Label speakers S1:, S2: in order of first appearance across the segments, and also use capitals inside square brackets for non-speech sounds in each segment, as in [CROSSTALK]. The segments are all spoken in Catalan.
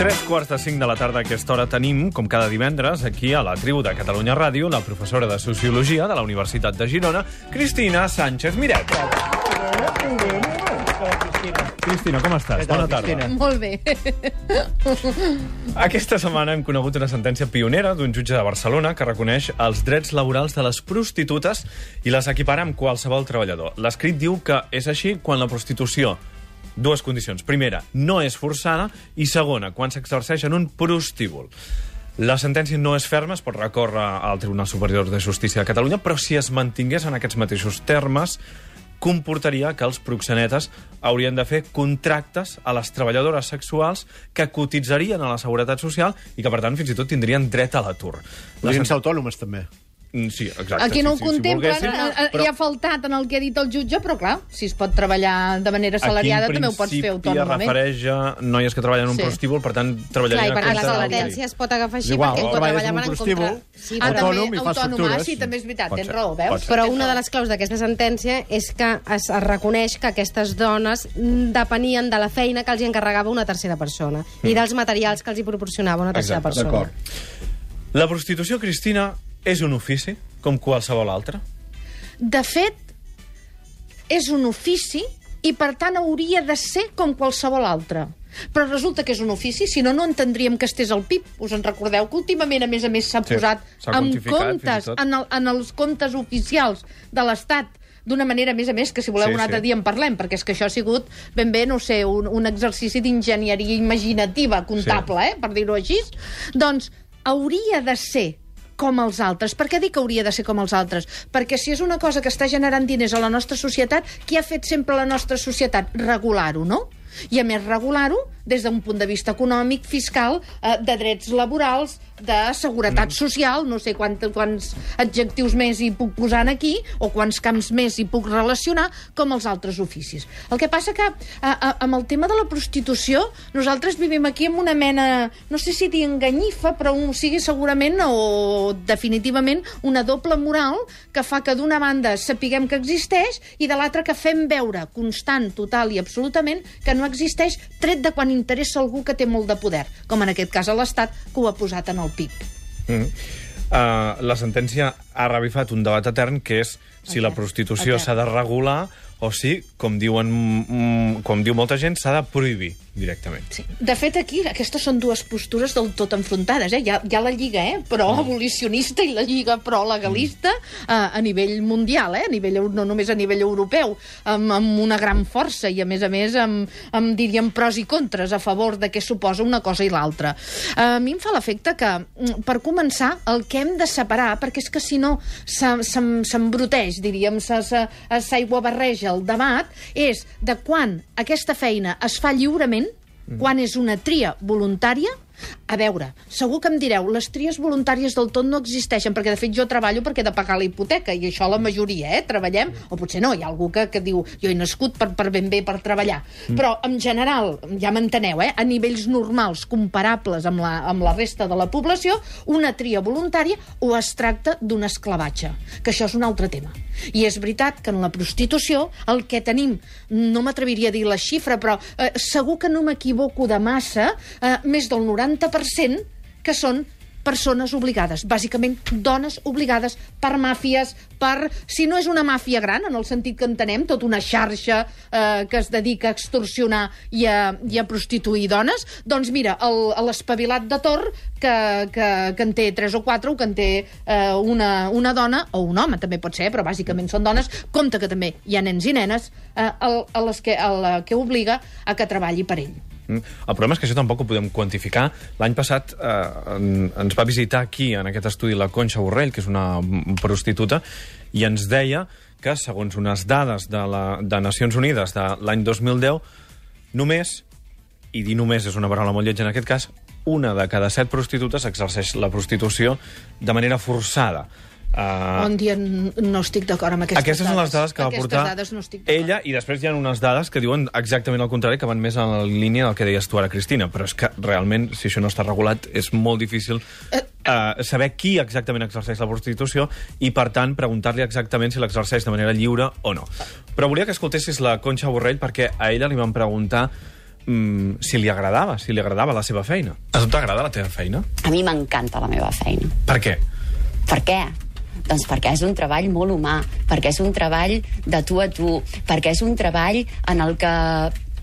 S1: Tres quarts de cinc de la tarda a aquesta hora tenim, com cada divendres, aquí a la tribu de Catalunya Ràdio, la professora de Sociologia de la Universitat de Girona, Cristina Sánchez Miret. Cristina, com estàs? Bona tarda.
S2: Molt bé.
S1: Aquesta setmana hem conegut una sentència pionera d'un jutge de Barcelona que reconeix els drets laborals de les prostitutes i les equipara amb qualsevol treballador. L'escrit diu que és així quan la prostitució dues condicions. Primera, no és forçada, i segona, quan s'exerceix en un prostíbul. La sentència no és ferma, es pot recórrer al Tribunal Superior de Justícia de Catalunya, però si es mantingués en aquests mateixos termes, comportaria que els proxenetes haurien de fer contractes a les treballadores sexuals que cotitzarien a la Seguretat Social i que, per tant, fins i tot tindrien dret a l'atur. La
S3: Podrien ser autònomes, també.
S1: Mm, Sí, exacte.
S2: Aquí no
S1: sí,
S2: ho
S1: sí, si
S2: contemplen,
S1: volguessin,
S2: eh, eh,
S1: però-
S2: hi ha faltat en el que ha dit el jutge, però clar, si es pot treballar de manera assalariada
S1: Aquí, en
S2: també ho pots fer
S1: principi,
S2: autònomament.
S1: es refereix a noies que treballen en un
S2: Sí.
S1: prostíbul, per tant,
S4: Clar,
S1: treballarien
S4: i per
S1: en
S4: la
S1: aquesta-
S4: sentència es pot agafar així
S3: Igual,
S4: perquè pot treballar
S3: en prostíbul,
S4: contra... Sí,
S2: Ah,
S4: però,
S3: autònom i fas
S2: autònom, ah,
S3: factures.
S2: sí, també és veritat, tens raó, veus?
S1: ser.
S4: però una de les claus d'aquesta sentència és que es, es reconeix que aquestes dones mm, depenien de la feina que els hi encarregava una tercera persona i dels materials que els hi proporcionava una tercera
S1: Exacte,
S4: persona.
S1: La prostitució, Cristina, és un ofici, com qualsevol altre?
S2: De fet, és un ofici i, per tant, hauria de ser com qualsevol altre. Però resulta que és un ofici, si no, no entendríem que estés al PIB. Us en recordeu que últimament, a més a més, s'ha
S1: Sí,
S2: posat en comptes, en, el, en els comptes oficials de l'Estat, d'una manera, a més a més, que si voleu
S1: Sí,
S2: un altre
S1: sí.
S2: dia en parlem, perquè és que això ha sigut ben bé, no sé, un, un exercici d'enginyeria imaginativa comptable,
S1: Sí.
S2: eh, per dir-ho així. Doncs hauria de ser com els altres. Per què dic que hauria de ser com els altres? Perquè si és una cosa que està generant diners a la nostra societat, qui ha fet sempre la nostra societat? Regular-ho, no? I a més regular-ho des d'un punt de vista econòmic, fiscal, eh, de drets laborals, de seguretat
S1: Mm.
S2: social, no sé quant, quants adjectius més hi puc posar aquí, o quants camps més hi puc relacionar, com els altres oficis. El que passa que, a, a, amb el tema de la prostitució, nosaltres vivim aquí amb una mena, no sé si dir enganyifa, però un, sigui segurament o definitivament una doble moral que fa que d'una banda sapiguem que existeix i de l'altra que fem veure constant, total i absolutament que no existeix, tret de quan interessa algú que té molt de poder, com en aquest cas a l'Estat, que ho ha posat en el PIB.
S1: Mm. Uh, la sentència ha revifat un debat etern que és si la
S2: Etern,
S1: prostitució s'ha de regular o si, com, diuen, mm, com diu molta gent, s'ha de prohibir directament.
S2: Sí. De fet, aquí aquestes són dues postures del tot enfrontades. Eh? Hi, ha, hi ha la lliga eh? pro-abolicionista i la lliga pro-legalista eh, a nivell mundial, eh? a nivell, no només a nivell europeu, amb, amb una gran força i, a més a més, amb, amb, diríem, pros i contres a favor de què suposa una cosa i l'altra. Eh, a mi em fa l'efecte que, mm, per començar, el que hem de separar, perquè és que si no se- se- s'embruteix, diríem, s'aigua barreja el debat, és de quan aquesta feina es fa lliurement, quan és una tria voluntària, a veure, segur que em direu, les tries voluntàries del tot no existeixen, perquè de fet jo treballo perquè he de pagar la hipoteca, i això la majoria, eh? Treballem, o potser no, hi ha algú que, que diu, jo he nascut per, per ben bé per treballar. Però, en general, ja m'enteneu, eh? A nivells normals, comparables amb la, amb la resta de la població, una tria voluntària o es tracta d'un esclavatge, que això és un altre tema. I és veritat que en la prostitució el que tenim, no m'atreviria a dir la xifra, però eh, segur que no m'equivoco de massa, eh, més del 90% que són persones obligades, bàsicament dones obligades per màfies, per, si no és una màfia gran, en el sentit que entenem, tota una xarxa eh, que es dedica a extorsionar i a, i a prostituir dones, doncs mira, l'espavilat de Tor, que, que, que en té tres o quatre, o que en té eh, una, una dona, o un home també pot ser, però bàsicament són dones, compte que també hi ha nens i nenes, eh, a, a les que, a la que obliga a que treballi per ell.
S1: El problema és que això tampoc ho podem quantificar. L'any passat eh, en- ens va visitar aquí, en aquest estudi, la Conxa Borrell, que és una prostituta, i ens deia que, segons unes dades de, la, de Nacions Unides de l'any 2010, només, i dir només és una paraula molt lletja en aquest cas, una de cada set prostitutes exerceix la prostitució de manera forçada. Uh,
S2: On dia no estic d'acord amb aquestes,
S1: aquestes són les dades que va
S2: Aquestes
S1: portar
S2: dades no estic
S1: ella, i després hi ha unes dades que diuen exactament el contrari, que van més en la línia del que deies tu ara, Cristina. Però és que realment, si això no està regulat, és molt difícil
S2: Eh,
S1: uh, saber qui exactament exerceix la prostitució i, per tant, preguntar-li exactament si l'exerceix de manera lliure o no. Però volia que escoltessis la Conxa Borrell perquè a ella li van preguntar mm, si li agradava, si li agradava la seva feina. A tu t'agrada la teva feina?
S3: A mi m'encanta la meva feina.
S1: Per què?
S3: Per què? Doncs perquè és un treball molt humà, perquè és un treball de tu a tu, perquè és un treball en el que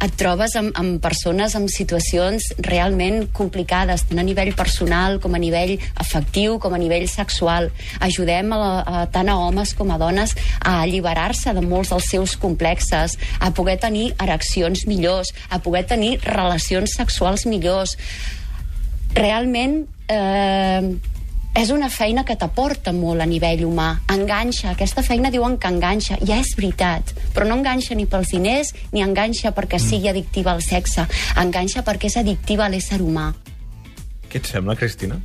S3: et trobes amb, amb persones amb situacions realment complicades, tant a nivell personal com a nivell afectiu, com a nivell sexual. Ajudem a, a, tant a homes com a dones a alliberar-se de molts dels seus complexes, a poder tenir ereccions millors, a poder tenir relacions sexuals millors. Realment, eh, és una feina que t'aporta molt a nivell humà. Enganxa. Aquesta feina diuen que enganxa. Ja és veritat. Però no enganxa ni pels diners, ni enganxa perquè sigui addictiva al sexe. Enganxa perquè és addictiva a l'ésser humà.
S1: Què et sembla, Cristina?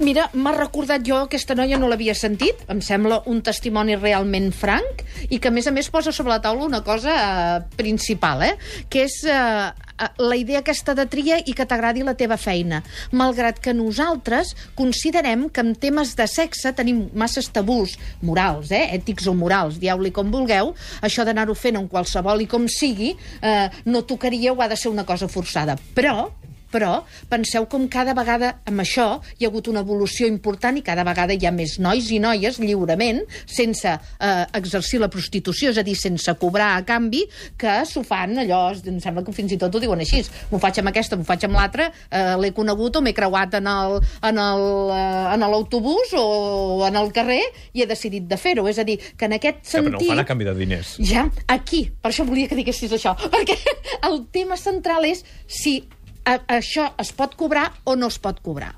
S2: Mira, m'ha recordat jo, aquesta noia no l'havia sentit, em sembla un testimoni realment franc i que, a més a més, posa sobre la taula una cosa eh, principal, eh? que és eh, eh, la idea aquesta de tria i que t'agradi la teva feina. Malgrat que nosaltres considerem que en temes de sexe tenim masses tabús morals, eh? ètics o morals, dieu-li com vulgueu, això d'anar-ho fent en qualsevol i com sigui, eh, no tocaria o ha de ser una cosa forçada. Però però penseu com cada vegada amb això hi ha hagut una evolució important i cada vegada hi ha més nois i noies lliurement, sense eh, exercir la prostitució, és a dir, sense cobrar a canvi, que s'ho fan allò, em sembla que fins i tot ho diuen així, m'ho faig amb aquesta, m'ho faig amb l'altra, eh, l'he conegut o m'he creuat en el, en el, eh, l'autobús o en el carrer i he decidit de fer-ho, és a dir, que en aquest
S1: Que, però no
S2: sentit...
S1: ho fan a canvi de diners.
S2: Ja, aquí, per això volia que diguessis això, [LAUGHS] perquè el tema central és si a, això es pot cobrar o no es pot cobrar.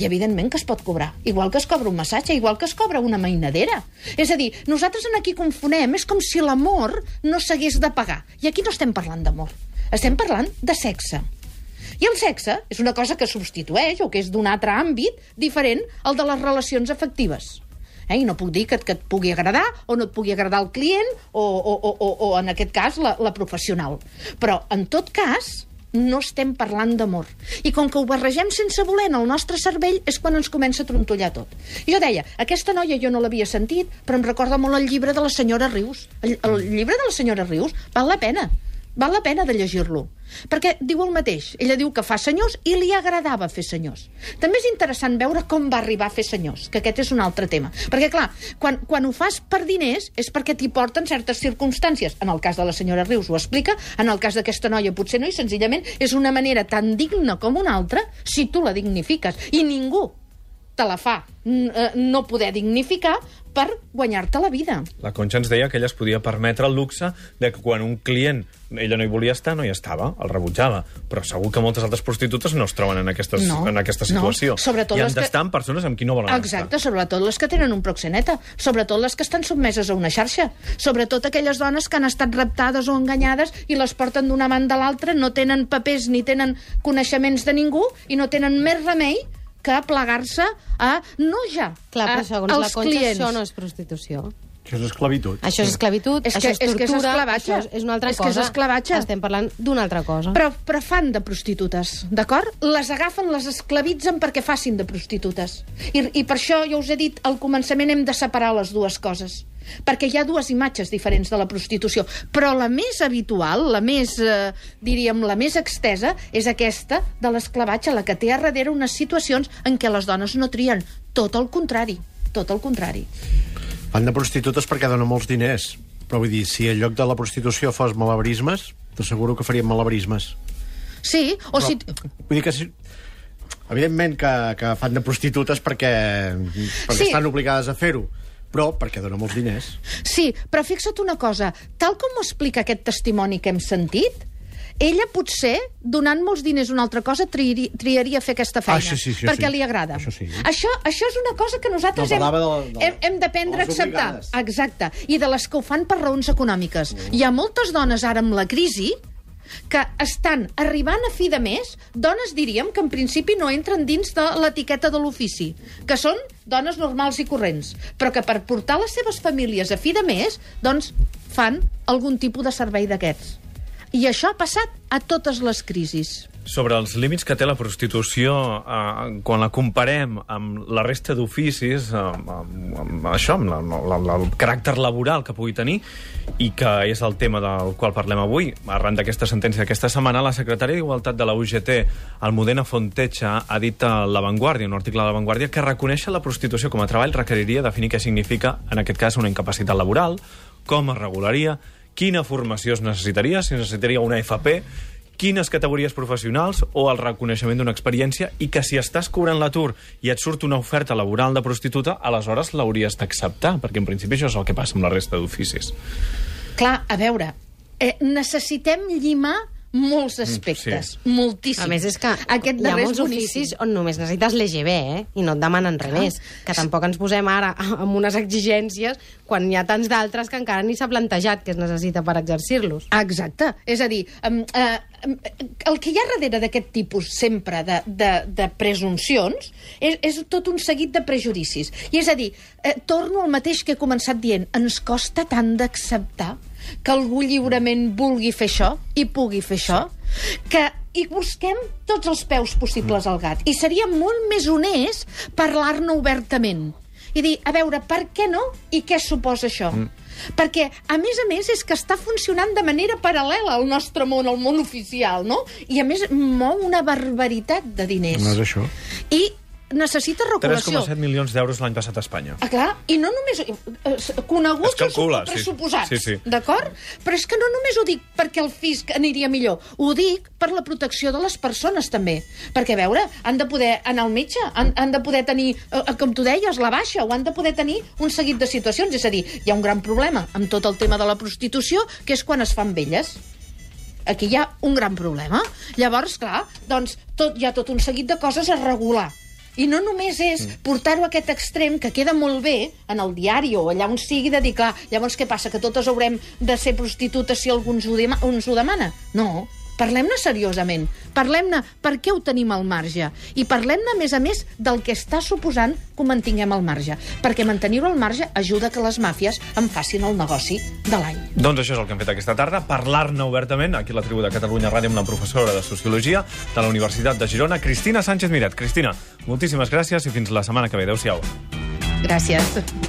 S2: I evidentment que es pot cobrar, igual que es cobra un massatge, igual que es cobra una mainadera. És a dir, nosaltres en aquí confonem, és com si l'amor no s'hagués de pagar. I aquí no estem parlant d'amor, estem parlant de sexe. I el sexe és una cosa que substitueix o que és d'un altre àmbit diferent al de les relacions afectives. Eh? I no puc dir que, que et pugui agradar o no et pugui agradar el client o, o, o, o, o en aquest cas, la, la professional. Però, en tot cas, no estem parlant d'amor. I com que ho barregem sense voler en el nostre cervell és quan ens comença a trontollar tot. Jo deia, aquesta noia jo no l'havia sentit, però em recorda molt el llibre de la senyora Rius. El, el llibre de la senyora Rius val la pena. Val la pena de llegir-lo. Perquè diu el mateix. Ella diu que fa senyors i li agradava fer senyors. També és interessant veure com va arribar a fer senyors, que aquest és un altre tema. Perquè, clar, quan, quan ho fas per diners és perquè t'hi porten certes circumstàncies. En el cas de la senyora Rius ho explica, en el cas d'aquesta noia potser no, i senzillament és una manera tan digna com una altra si tu la dignifiques. I ningú te la fa eh, no poder dignificar per guanyar-te la vida.
S1: La Conxa ens deia que ella es podia permetre el luxe de que quan un client ella no hi volia estar, no hi estava, el rebutjava. Però segur que moltes altres prostitutes no es troben en, aquestes,
S2: No,
S1: en aquesta
S2: no.
S1: situació.
S2: Sobretot
S1: I han
S2: que-
S1: d'estar amb persones amb qui no volen
S2: Exacte, sobretot les que tenen un proxeneta, sobretot les que estan sotmeses a una xarxa, sobretot aquelles dones que han estat raptades o enganyades i les porten d'una banda a l'altra, no tenen papers ni tenen coneixements de ningú i no tenen més remei que plegar-se a, no ja,
S4: Clar,
S2: a,
S4: però segons la
S2: als
S4: Conxa
S2: clients.
S4: això no és prostitució.
S5: Això és esclavitud.
S4: Això és esclavitud,
S2: És
S4: això
S2: que-
S4: és
S2: és que és
S4: tortura,
S2: esclavatge.
S4: això és, és una altra
S2: És que és
S4: cosa.
S2: esclavatge.
S4: Estem parlant d'una altra cosa.
S2: Però, però fan de prostitutes, d'acord? Les agafen, les esclavitzen perquè facin de prostitutes. I, I per això, jo us he dit, al començament hem de separar les dues coses. Perquè hi ha dues imatges diferents de la prostitució. Però la més habitual, la més, eh, diríem, la més extesa, és aquesta de l'esclavatge, la que té a darrere unes situacions en què les dones no trien. Tot el contrari, tot el contrari.
S5: Fan de prostitutes perquè donen molts diners. Però vull dir, si en lloc de la prostitució fos malabarismes, t'asseguro que farien malabarismes.
S2: Sí, o si...
S5: Vull dir que si... Evidentment que, que fan de prostitutes perquè, perquè
S2: Sí.
S5: estan obligades a fer-ho, però perquè donen molts diners.
S2: Sí, però fixa't una cosa, tal com ho explica aquest testimoni que hem sentit, ella potser, donant molts diners una altra cosa, triaria, triaria fer aquesta feina.
S5: Ah, sí, sí, això
S2: perquè
S5: sí.
S2: li agrada.
S5: Això sí.
S2: Això, això és una cosa que nosaltres
S5: No,
S2: hem,
S5: de- de-
S2: hem, hem d'aprendre a acceptar.
S5: obligades.
S2: Exacte. I de les que ho fan per raons econòmiques.
S5: Mm.
S2: Hi ha moltes dones ara amb la crisi que estan arribant a fi de mes, dones diríem que en principi no entren dins de l'etiqueta de l'ofici, que són dones normals i corrents, però que per portar les seves famílies a fi de mes, doncs fan algun tipus de servei d'aquests. I això ha passat a totes les crisis.
S1: sobre els límits que té la prostitució eh, quan la comparem amb la resta d'oficis, amb, amb, amb això, amb la, la, la, el caràcter laboral que pugui tenir, i que és el tema del qual parlem avui. Arran d'aquesta sentència d'aquesta setmana, la secretària d'Igualtat de la UGT, Almudena Fontecha, ha dit a La Vanguardia, un article de La Vanguardia, que reconèixer la prostitució com a treball requeriria definir què significa, en aquest cas, una incapacitat laboral, com es regularia, quina formació es necessitaria, si es necessitaria una FP, quines categories professionals o el reconeixement d'una experiència i que si estàs cobrant l'atur i et surt una oferta laboral de prostituta, aleshores l'hauries d'acceptar, perquè en principi això és el que passa amb la resta d'oficis.
S2: Clar, a veure, eh, necessitem llimar molts aspectes,
S1: sí.
S2: moltíssims.
S4: A més, és que
S2: Aquest
S4: hi ha molts oficis on només necessites l'EGB, eh? I no et demanen res més. Que tampoc ens posem ara [LAUGHS] amb unes exigències quan hi ha tants d'altres que encara ni s'ha plantejat què es necessita per exercir-los.
S2: Exacte. És a dir, um, uh, um, el que hi ha darrere d'aquest tipus sempre de, de, de presumpcions és, és tot un seguit de prejudicis. I és a dir, eh, torno al mateix que he començat dient, ens costa tant d'acceptar que algú lliurement vulgui fer això i pugui fer això, que hi busquem tots els peus possibles al gat. I seria molt més honest parlar-ne obertament. I dir, a veure, per què no i què suposa això? Mm. Perquè, a més a més, és que està funcionant de manera paral·lela al nostre món, al món oficial, no? I, a més, mou una barbaritat de diners.
S5: No és això.
S2: I necessita regulació.
S1: 3,7 milions d'euros l'any passat a Espanya.
S2: Ah, clar, i no només... Eh, coneguts
S1: calcula, sí.
S2: pressuposats,
S1: Sí, sí.
S2: d'acord? Però és que no només ho dic perquè el fisc aniria millor, ho dic per la protecció de les persones, també. Perquè, a veure, han de poder anar al metge, han, han de poder tenir, eh, com tu deies, la baixa, o han de poder tenir un seguit de situacions. És a dir, hi ha un gran problema amb tot el tema de la prostitució, que és quan es fan velles aquí hi ha un gran problema. Llavors, clar, doncs tot, hi ha tot un seguit de coses a regular. I no només és portar-ho a aquest extrem, que queda molt bé en el diari o allà on sigui, de dir, clar, llavors què passa, que totes haurem de ser prostitutes si algú ens ho, dema ens ho demana? No, parlem-ne seriosament. Parlem-ne per què ho tenim al marge. I parlem-ne, a més a més, del que està suposant que ho mantinguem al marge. Perquè mantenir-ho al marge ajuda que les màfies en facin el negoci de l'any.
S1: Doncs això és el que hem fet aquesta tarda, parlar-ne obertament aquí a la tribu de Catalunya Ràdio amb la professora de Sociologia de la Universitat de Girona, Cristina Sánchez Miret. Cristina, moltíssimes gràcies i fins la setmana que ve. Adéu-siau.
S2: Gràcies.